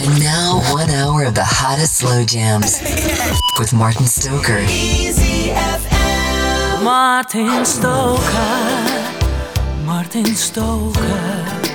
And now, one hour of the hottest slow jams with Martin Stoker. Easy FM. Martin Stoker. Martin Stoker.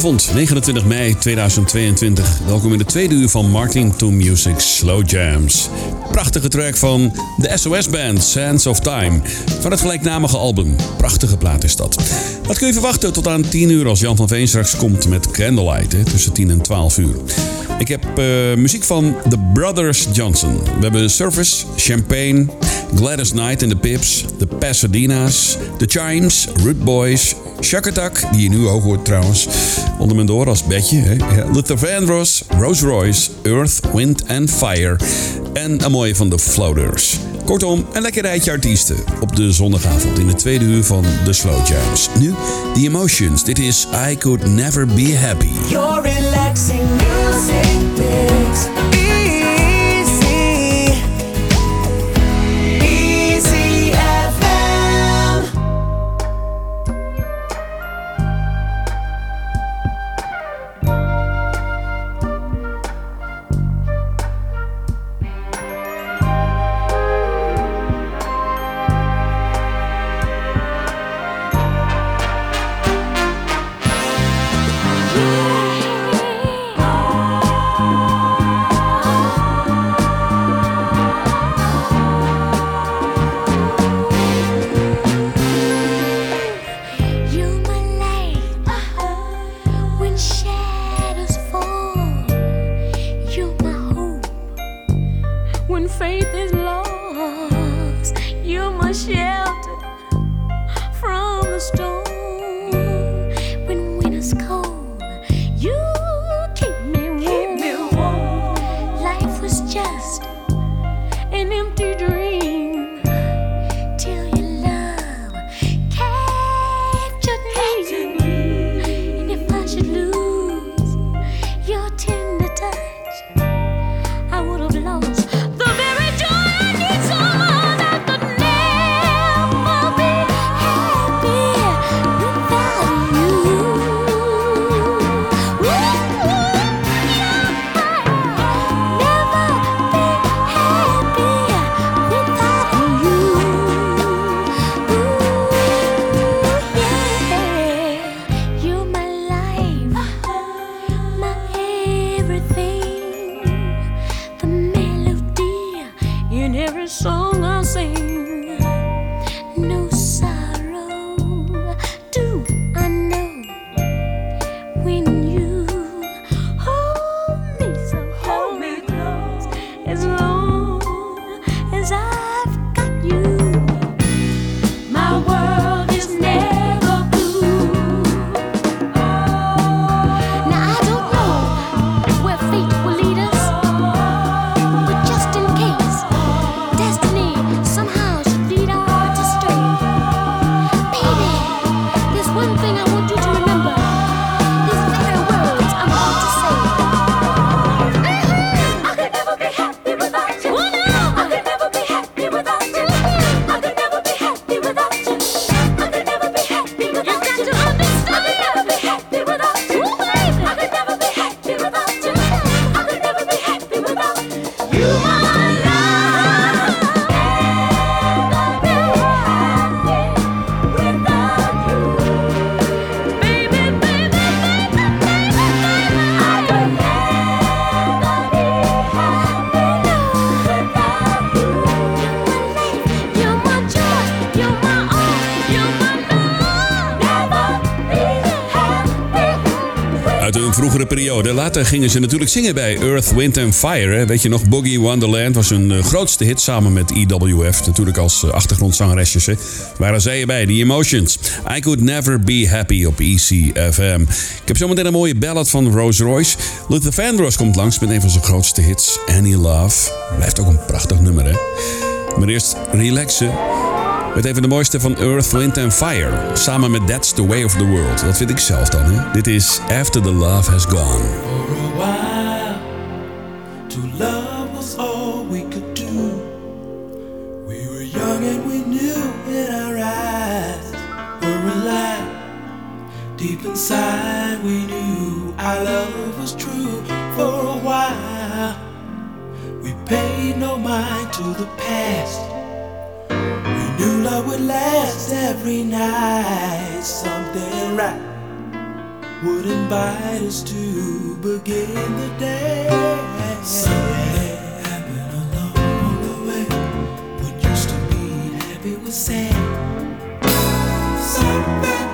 Zondagavond 29 mei 2022. Welkom in de tweede uur van Martin to Music Slow Jams. Prachtige track van de SOS Band Sands of Time van het gelijknamige album. Prachtige plaat is dat. Wat kun je verwachten tot aan 10 uur als Jan van Veen straks komt met Candlelight hè, tussen 10 en 12 uur. Ik heb eh, muziek van The Brothers Johnson. We hebben Surface, Champagne, Gladys Knight and the Pips, The Pasadena's, The Chimes, Root Boys, Shakatak, die je nu ook hoort trouwens, onder mijn door als bedje. Hè? Luther Vandross, Rose Royce, Earth, Wind and Fire en een mooie van de Floaters. Kortom, een lekker rijtje artiesten op de zondagavond in de tweede uur van The Slow Jams. Nu, The Emotions. Dit is I Could Never Be Happy. Your relaxing music. Vroegere periode. Later gingen ze natuurlijk zingen bij Earth, Wind and Fire. Weet je nog, Boogie Wonderland was hun eh, grootste hit samen met EWF. Natuurlijk als eh, achtergrondzangeresjes. hè. Waren zij erbij, The Emotions. I Could Never Be Happy op ECFM. Ik heb zometeen een mooie ballad van Rose Royce. Luther Vandross komt langs met een van zijn grootste hits, Any Love. Blijft ook een prachtig nummer, hè? Maar eerst relaxen. Met even de mooiste van Earth, Wind and Fire. Samen met That's the Way of the World. Dat vind ik zelf dan, hè? Dit is After the Love Has Gone. For a while, to love was all we could do. We were young and we knew in our eyes were alive. Deep inside, we knew our love was true. For a while, we paid no mind to the past. Knew love would last every night. Something right would invite us to begin the day. Something happened along the way. What used to be happy was sad. Something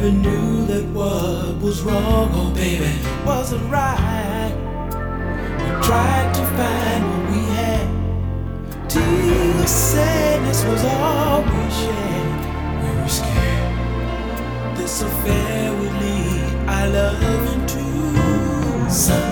Never knew that what was wrong, oh baby, wasn't right. We tried to find what we had. Till sadness was all we shared. We were scared this affair would lead our love into something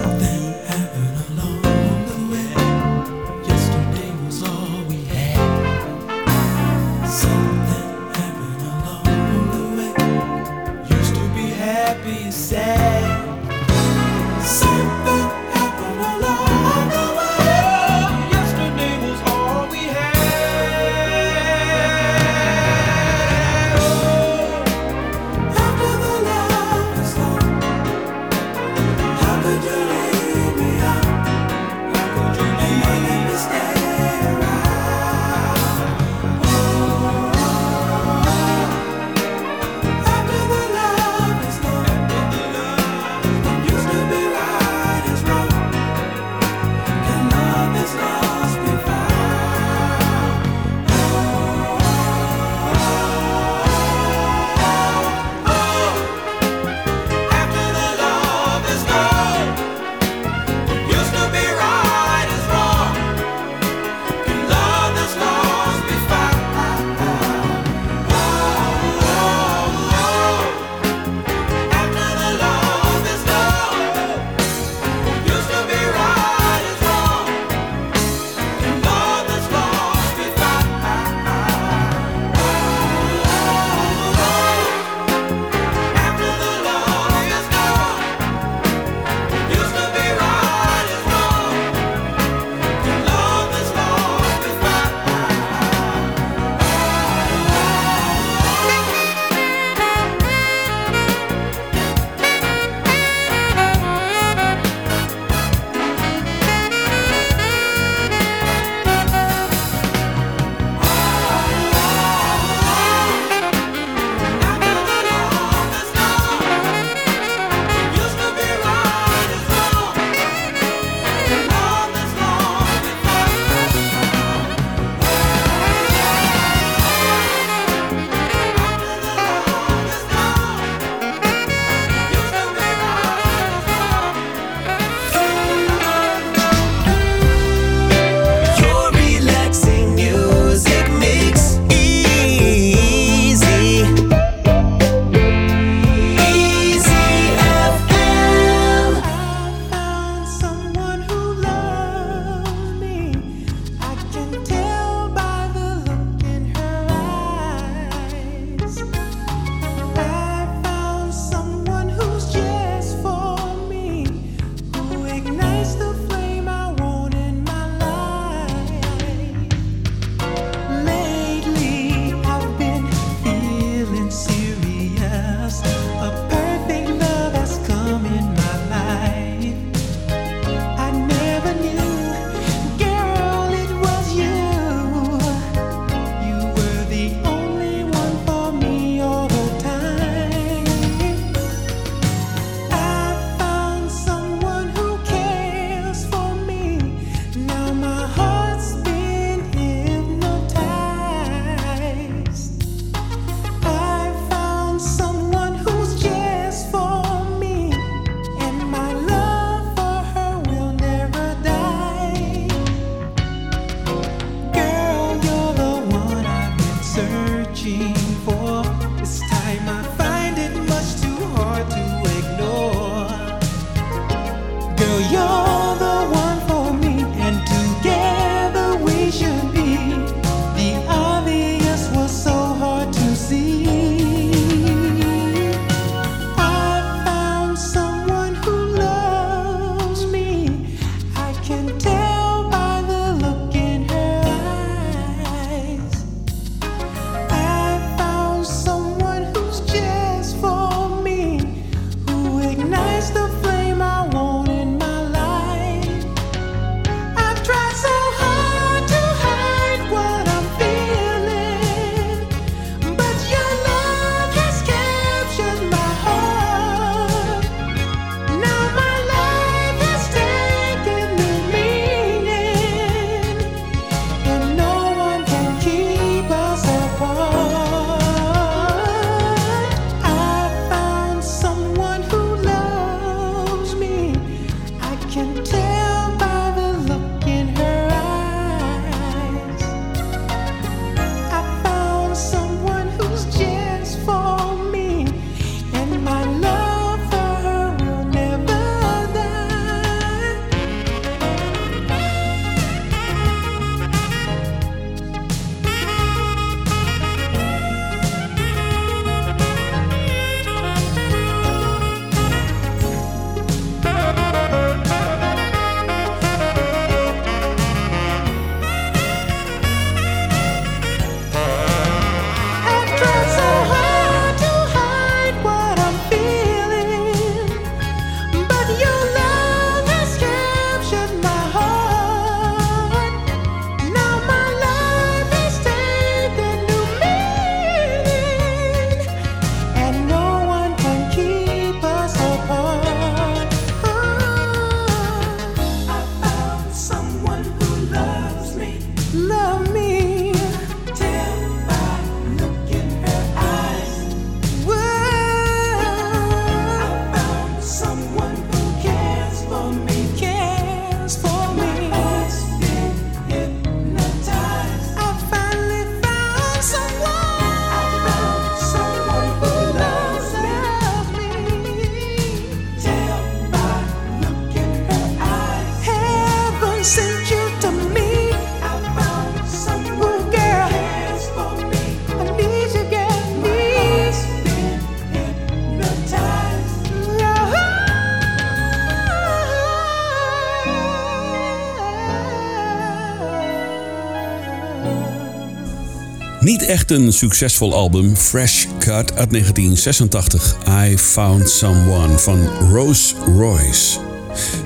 echt een succesvol album, Fresh Cut uit 1986, I Found Someone van Rose Royce.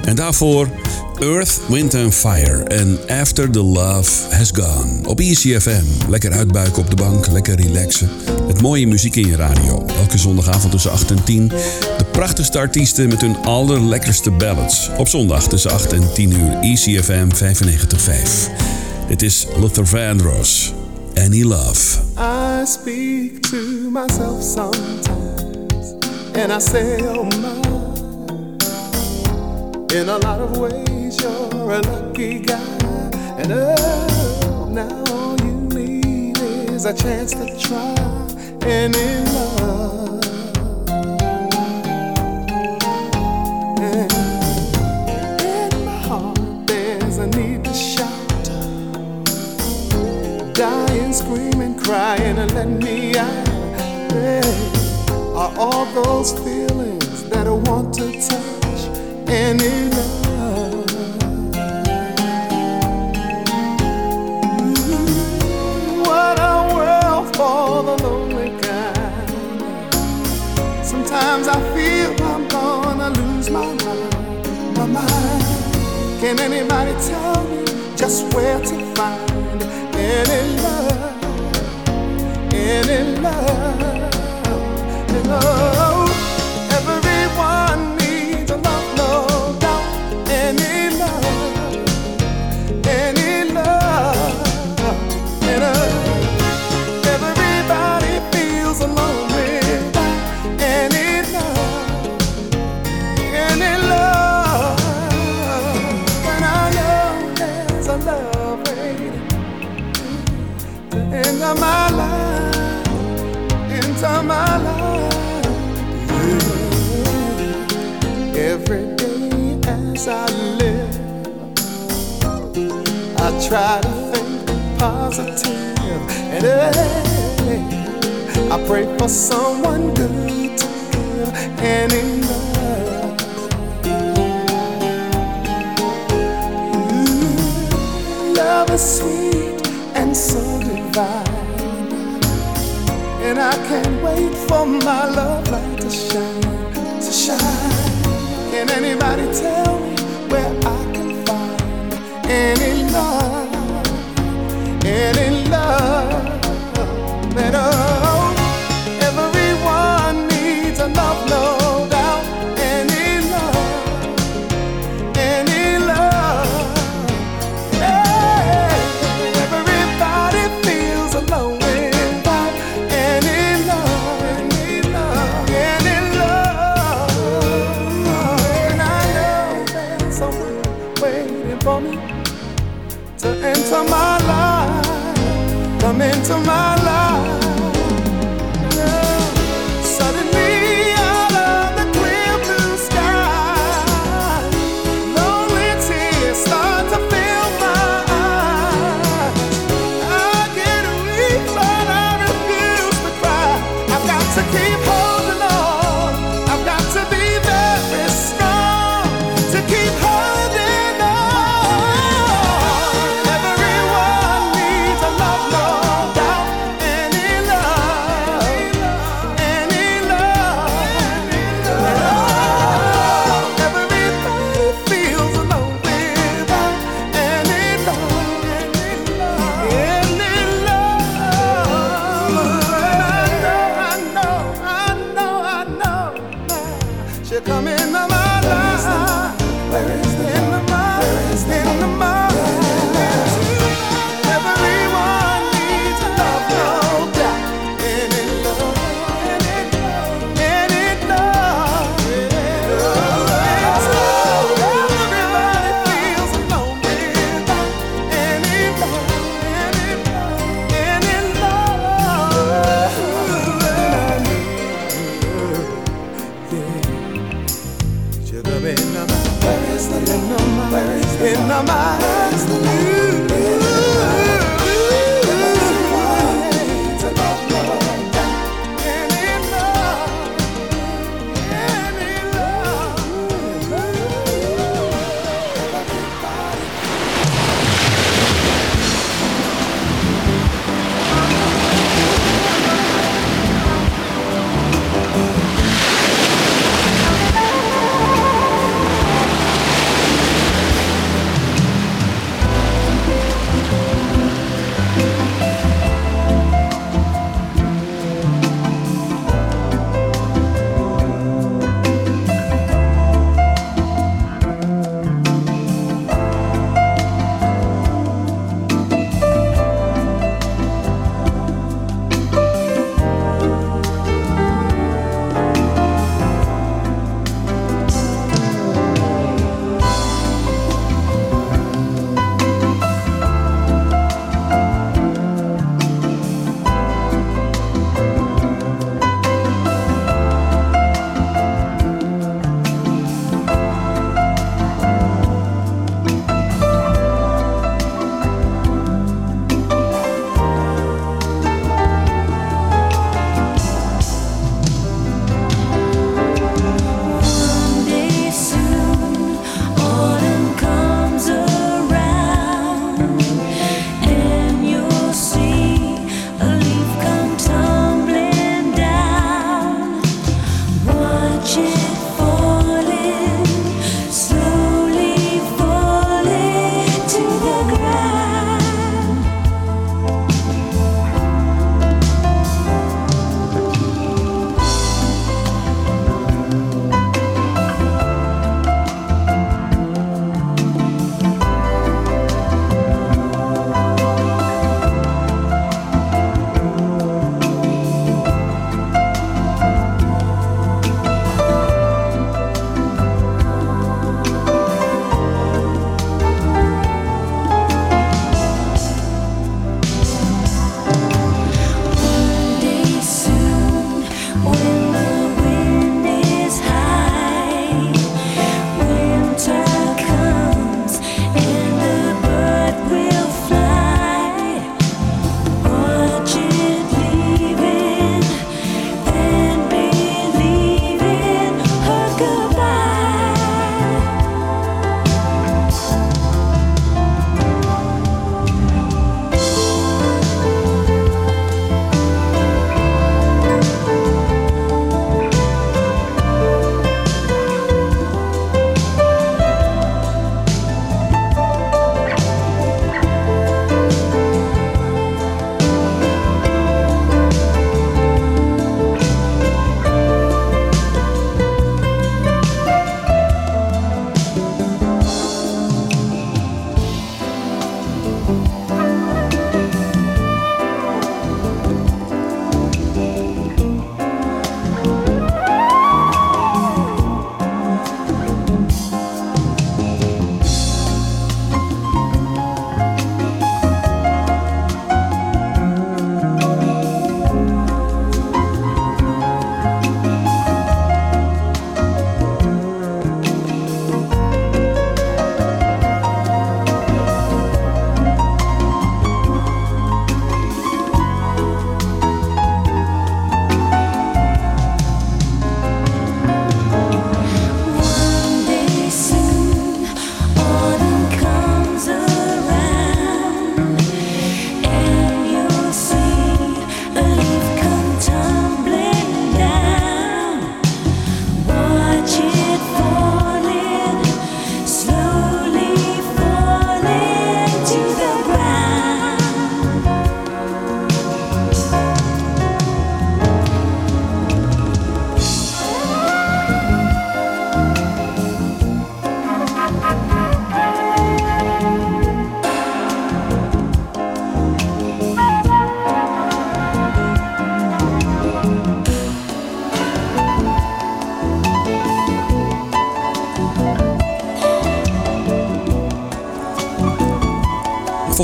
En daarvoor Earth, Wind and Fire en After the Love Has Gone. Op ECFM, lekker uitbuiken op de bank, lekker relaxen. Met mooie muziek in je radio. Elke zondagavond tussen 8 en 10. De prachtigste artiesten met hun allerlekkerste ballads. Op zondag tussen 8 en 10 uur ECFM 95.5. Dit is Luther Vandross. Any Love. I speak to myself sometimes, and I say, Oh my. In a lot of ways, you're a lucky guy, and oh, now all you need is a chance to try any love. And dying, screaming, crying, and let me out. Hey, are all those feelings that I want to touch love? Ooh, What a world for the lonely kind. Sometimes I feel I'm gonna lose my mind, my mind. Can anybody tell me just where to find any love, any love, any love? try to think. And hey, I pray for someone good to give and in love. Ooh, love is sweet and so divine. And I can't wait for my love light to shine, to shine. Can anybody tell? love.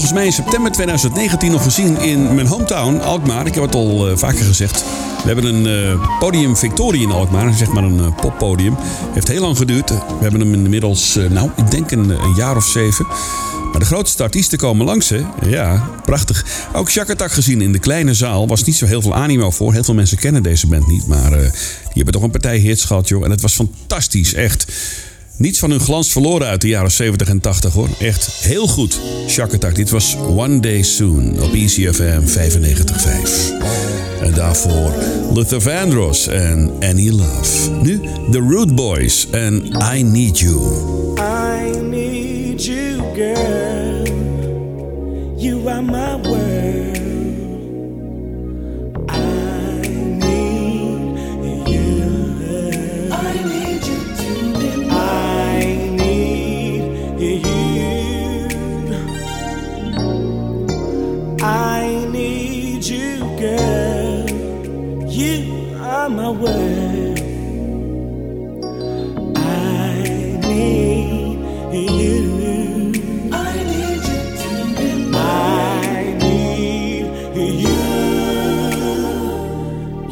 Volgens mij in september 2019 nog gezien in mijn hometown, Alkmaar. Ik heb het al eh, vaker gezegd. We hebben een eh, podium Victoria in Alkmaar, zeg maar een eh, poppodium. Heeft heel lang geduurd. We hebben hem inmiddels, nou, ik denk een, een jaar of zeven. Maar de grootste artiesten komen langs, hè? Ja, prachtig. Ook Shakatak gezien in de kleine zaal. Was niet zo heel veel animo voor. Heel veel mensen kennen deze band niet. Maar die hebben toch een partij hits gehad, joh. En het was fantastisch, echt. Niets van hun glans verloren uit de jaren 70 en 80, hoor. Echt heel goed. Shakatak, dit was One Day Soon op ECFM 95.5. En daarvoor Luther Vandross en Annie Love. Nu The Root Boys en I Need You. I need you, girl. You are my world.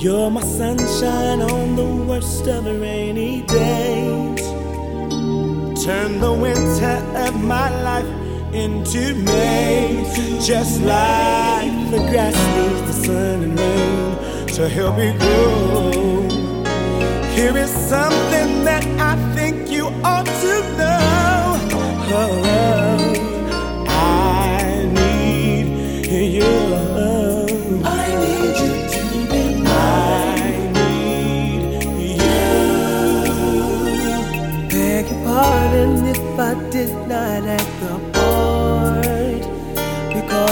You're my sunshine on the worst of rainy days. Turn the winter of my life into May. Just like the grass needs the sun and rain to help it grow. Here is something that I think you ought to know. Oh, oh.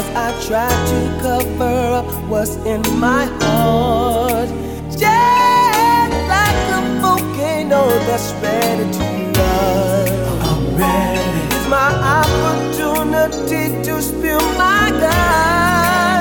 Because I tried to cover up what's in my heart. Just like a volcano that's ready to love. I'm ready. It's my opportunity to spill my guts.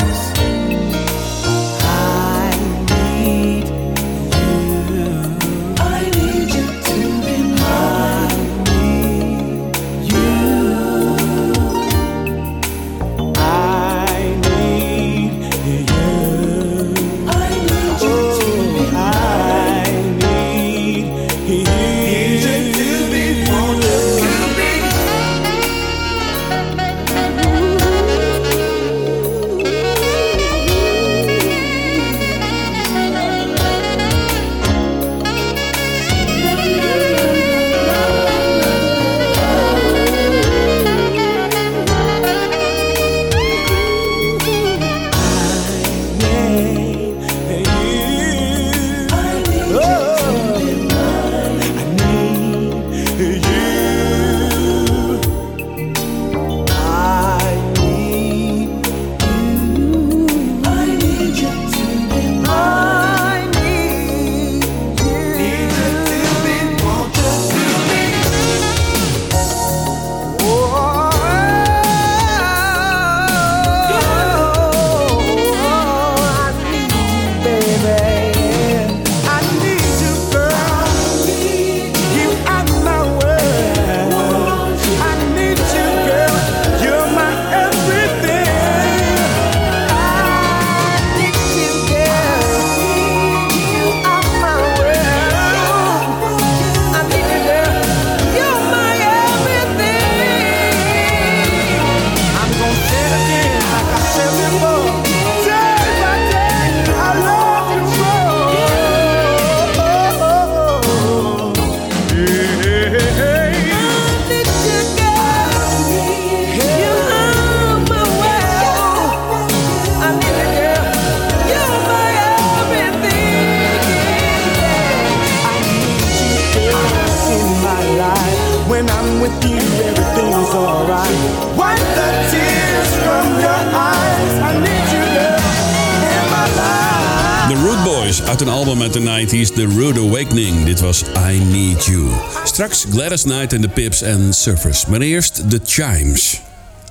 Gladys Knight en de Pips en Surfers. Maar eerst The Chimes.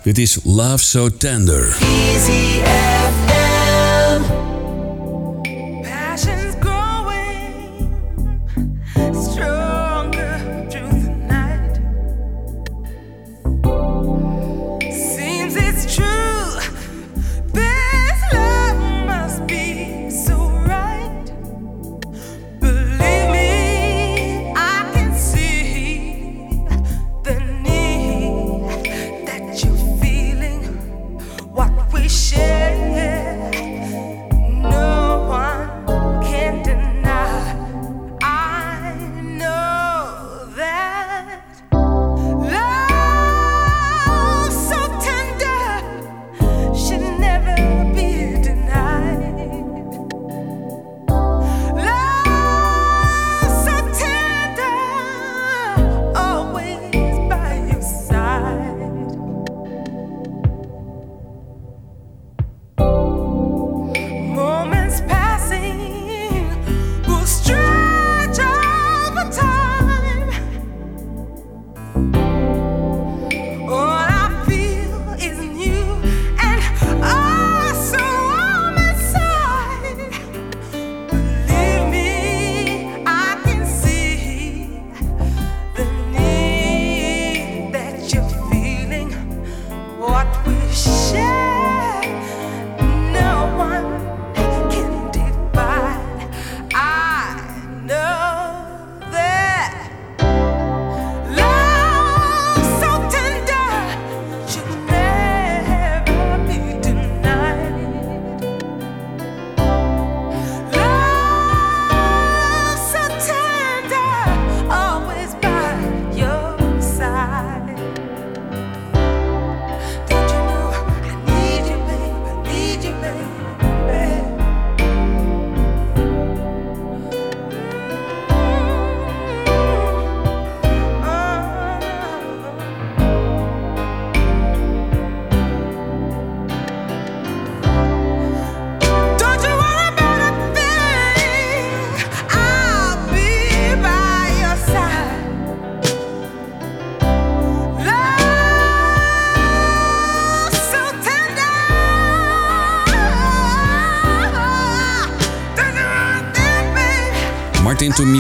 Dit is Love So Tender.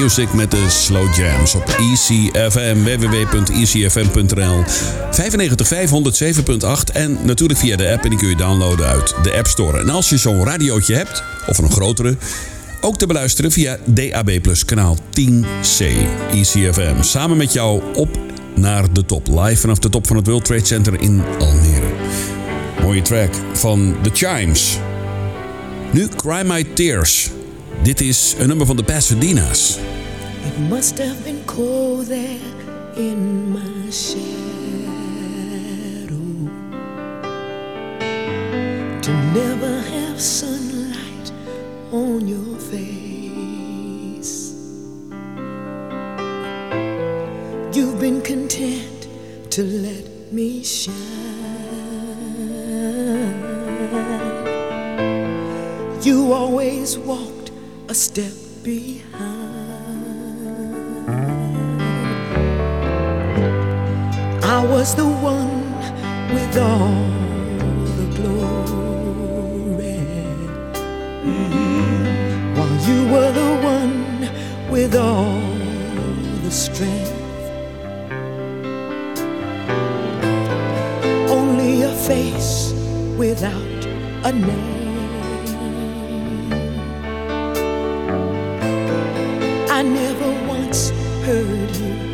Music met de Slow Jams op ECFM, www.ecfm.nl, 95507.8 en natuurlijk via de app en die kun je downloaden uit de App Store. En als je zo'n radiootje hebt, of een grotere, ook te beluisteren via DAB+, kanaal 10C, ECFM. Samen met jou op naar de top, live vanaf de top van het World Trade Center in Almere. Mooie track van The Chimes. Nu Cry My Tears. Dit is een nummer van de Pasadena's. It must have been cold there in my shadow to never have sunlight on your face. You've been content to let me shine. You always walked a step behind. Was the one with all the glory, Mhm. while you were the one with all the strength. Only a face without a name. I never once heard you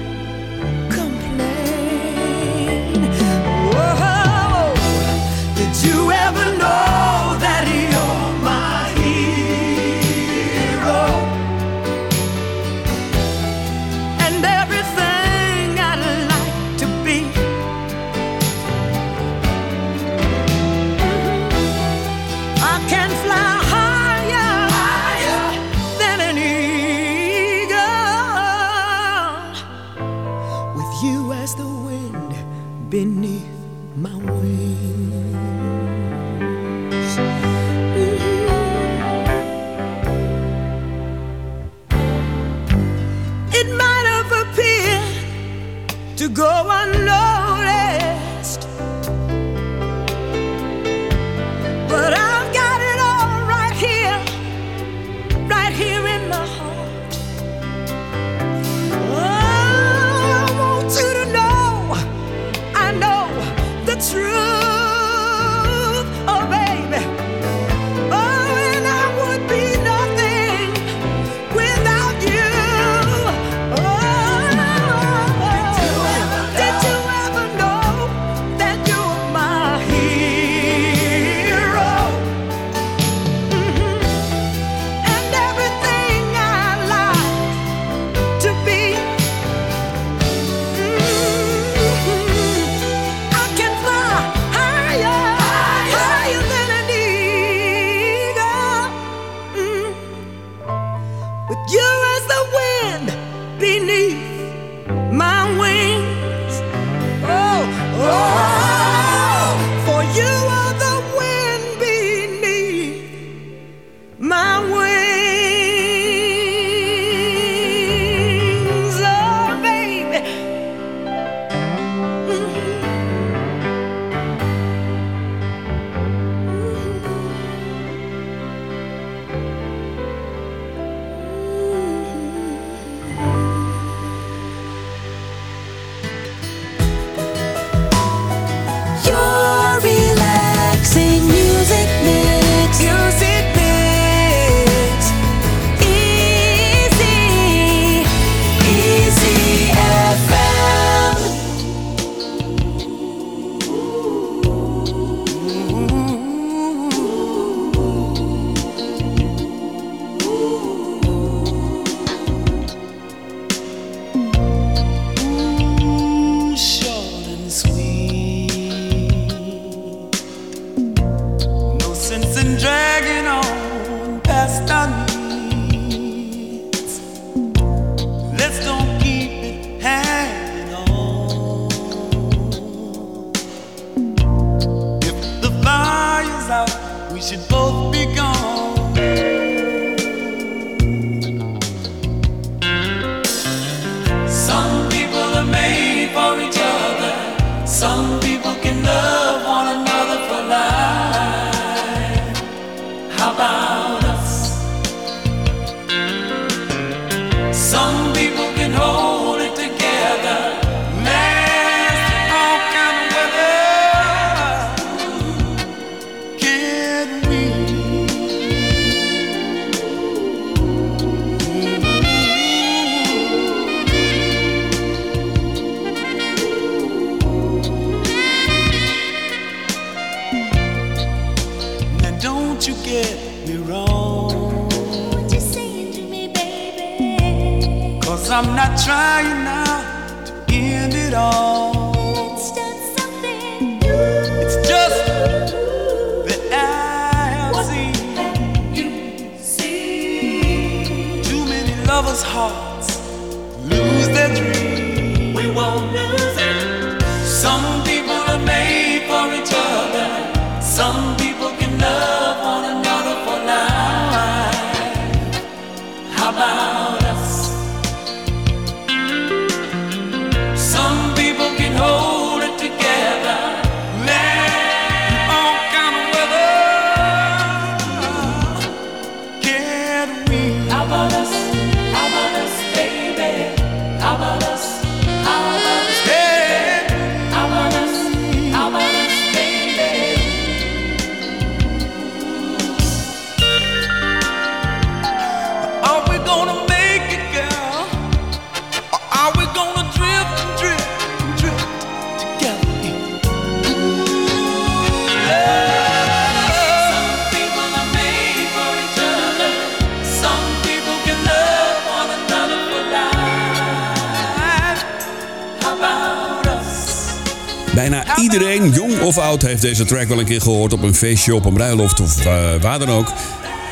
of oud heeft deze track wel een keer gehoord op een feestje, op een bruiloft of eh, waar dan ook.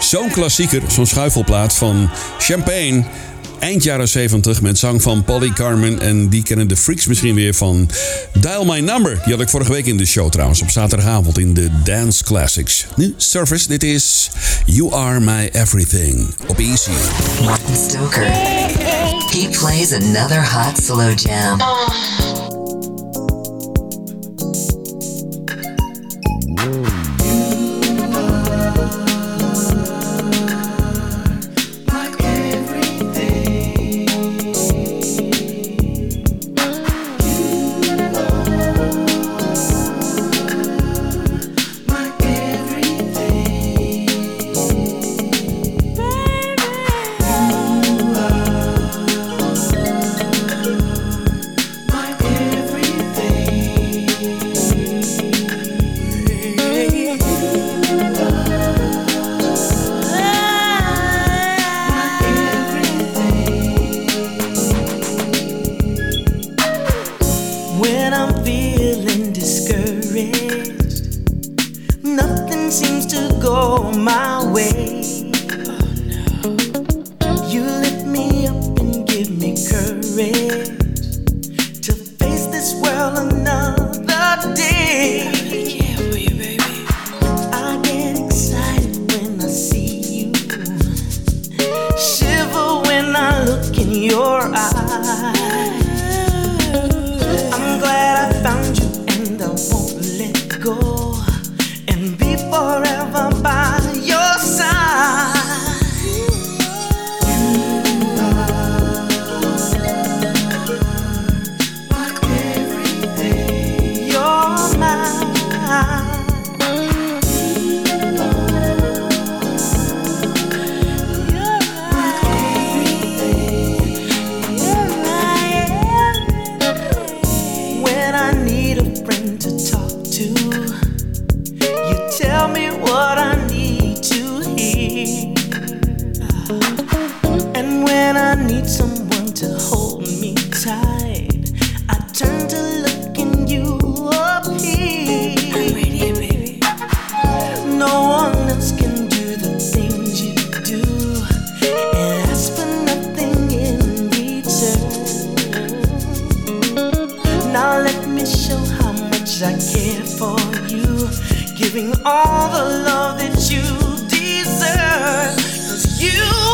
Zo'n klassieker, zo'n schuifelplaat van Champagne. Eind jaren 70 met zang van Polly Carmen. En die kennen de freaks misschien weer van Dial My Number. Die had ik vorige week in de show trouwens, op zaterdagavond in de Dance Classics. Nu, Surface, dit is You Are My Everything op Easy. Martin Stoker. He plays another hot slow jam. Oh. much I care for you, giving all the love that you deserve. Cause you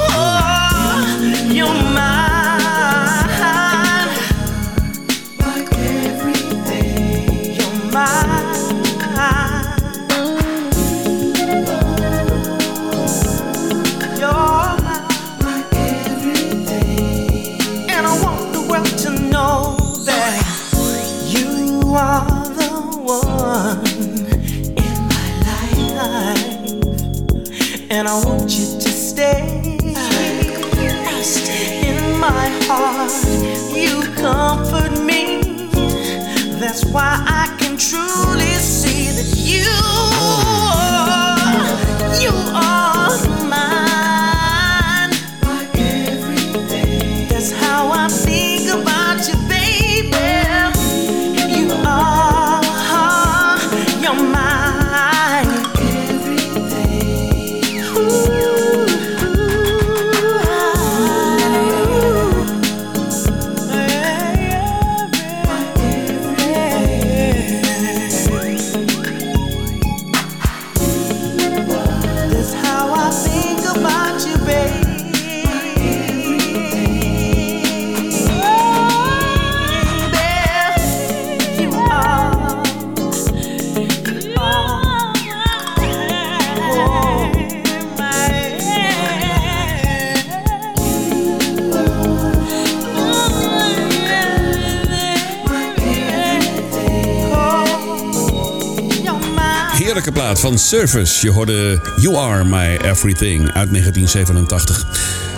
Heerlijke van Surface. Je hoorde You Are My Everything uit 1987.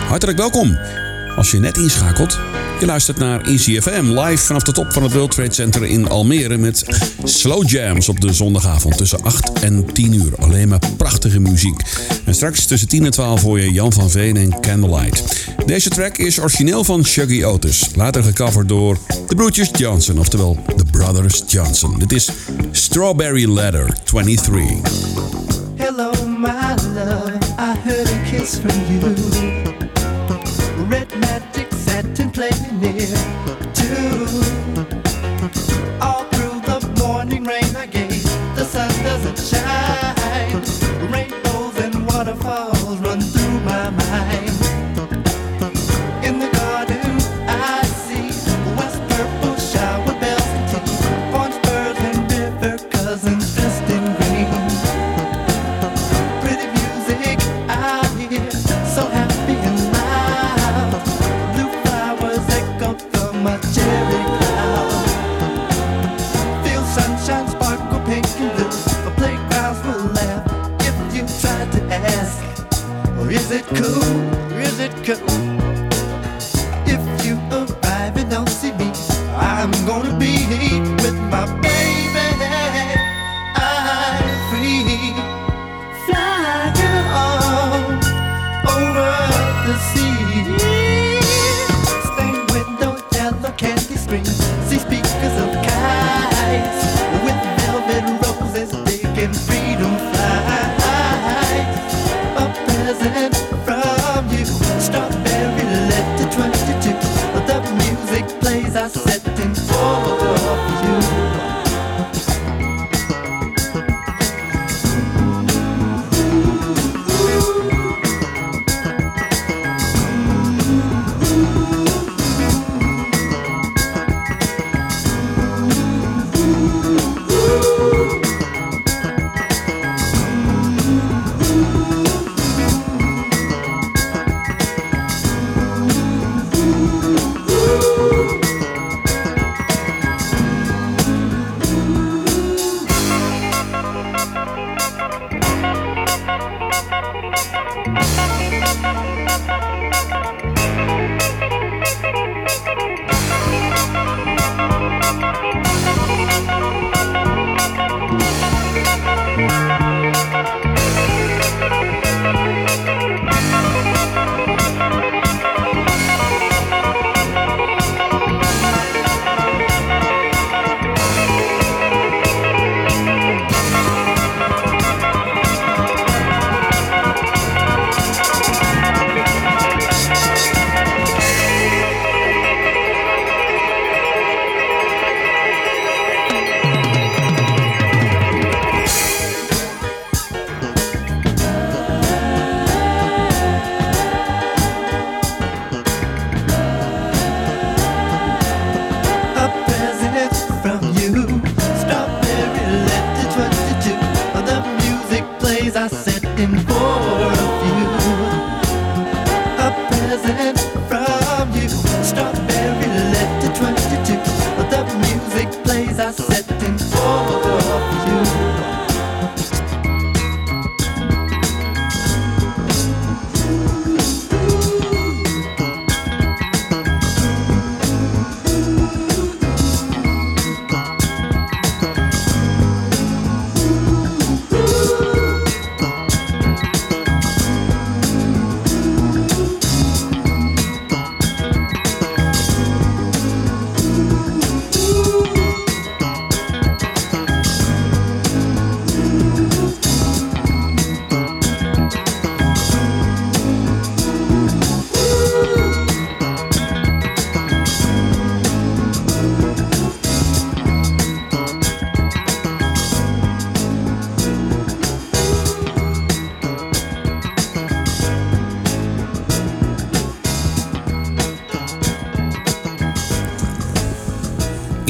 Hartelijk welkom. Als je net inschakelt, je luistert naar ECFM live vanaf de top van het World Trade Center in Almere met slow jams op de zondagavond tussen 8 en 10 uur. Alleen maar prachtige muziek. En straks tussen 10 en 12 hoor je Jan van Veen en Candlelight. Deze track is origineel van Shuggy Otis, later gecoverd door de broertjes Johnson, oftewel The Brothers Johnson. Dit is Strawberry Letter 23. Hello, my love. I heard a kiss from you. Red magic satin playing near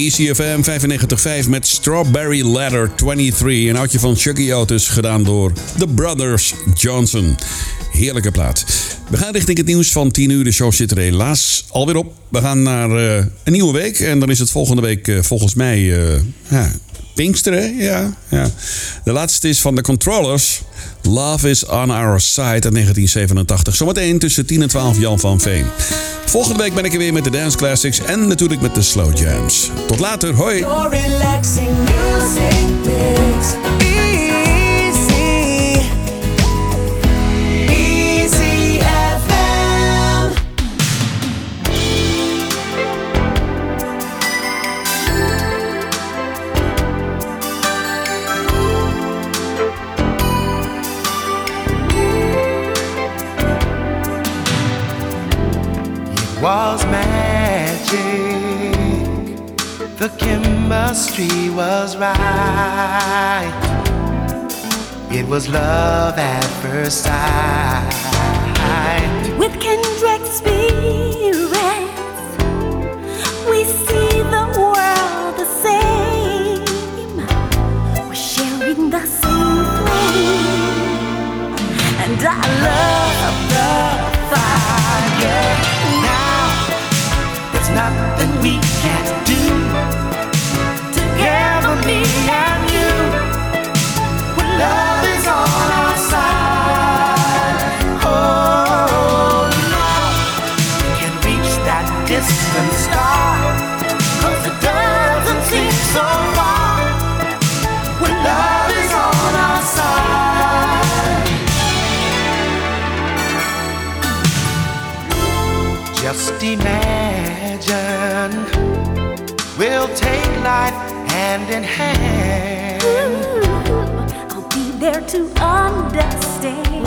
ECFM 95.5 met Strawberry Ladder 23. Een oudje van Shuggy Otis gedaan door The Brothers Johnson. Heerlijke plaat. We gaan richting het nieuws van 10 uur. De show zit er helaas alweer op. We gaan naar eh, een nieuwe week. En dan is het volgende week eh, volgens mij eh, ja, Pinksteren. Ja, ja. De laatste is van de Controllers. Love is on our side uit 1987. Zometeen tussen 10 en 12 Jan van Veen. Volgende week ben ik er weer met de Dance Classics en natuurlijk met de Slow Jams. Tot later, hoi! Was magic. The chemistry was right. It was love at first sight. With kindred spirits, we see the world the same. We're sharing the same flame, and I love the fire. Nothing we can't do. Together, me and you. When love is on our side. Oh, we can reach that distant star. 'Cause it doesn't seem so far. When love is on our side. Just we'll take life hand in hand. Ooh, I'll be there to understand.